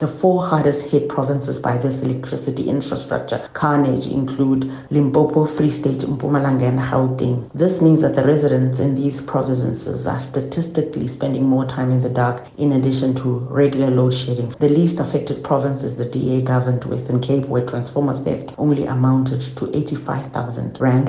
The four hardest hit provinces by this electricity infrastructure carnage include Limpopo, Free State, Mpumalanga, and Gauteng. This means that the residents in these provinces are statistically spending more time in the dark in addition to regular load shedding. The least affected province is the DA governed Western Cape, where transformer theft only amounted to 85,000 rand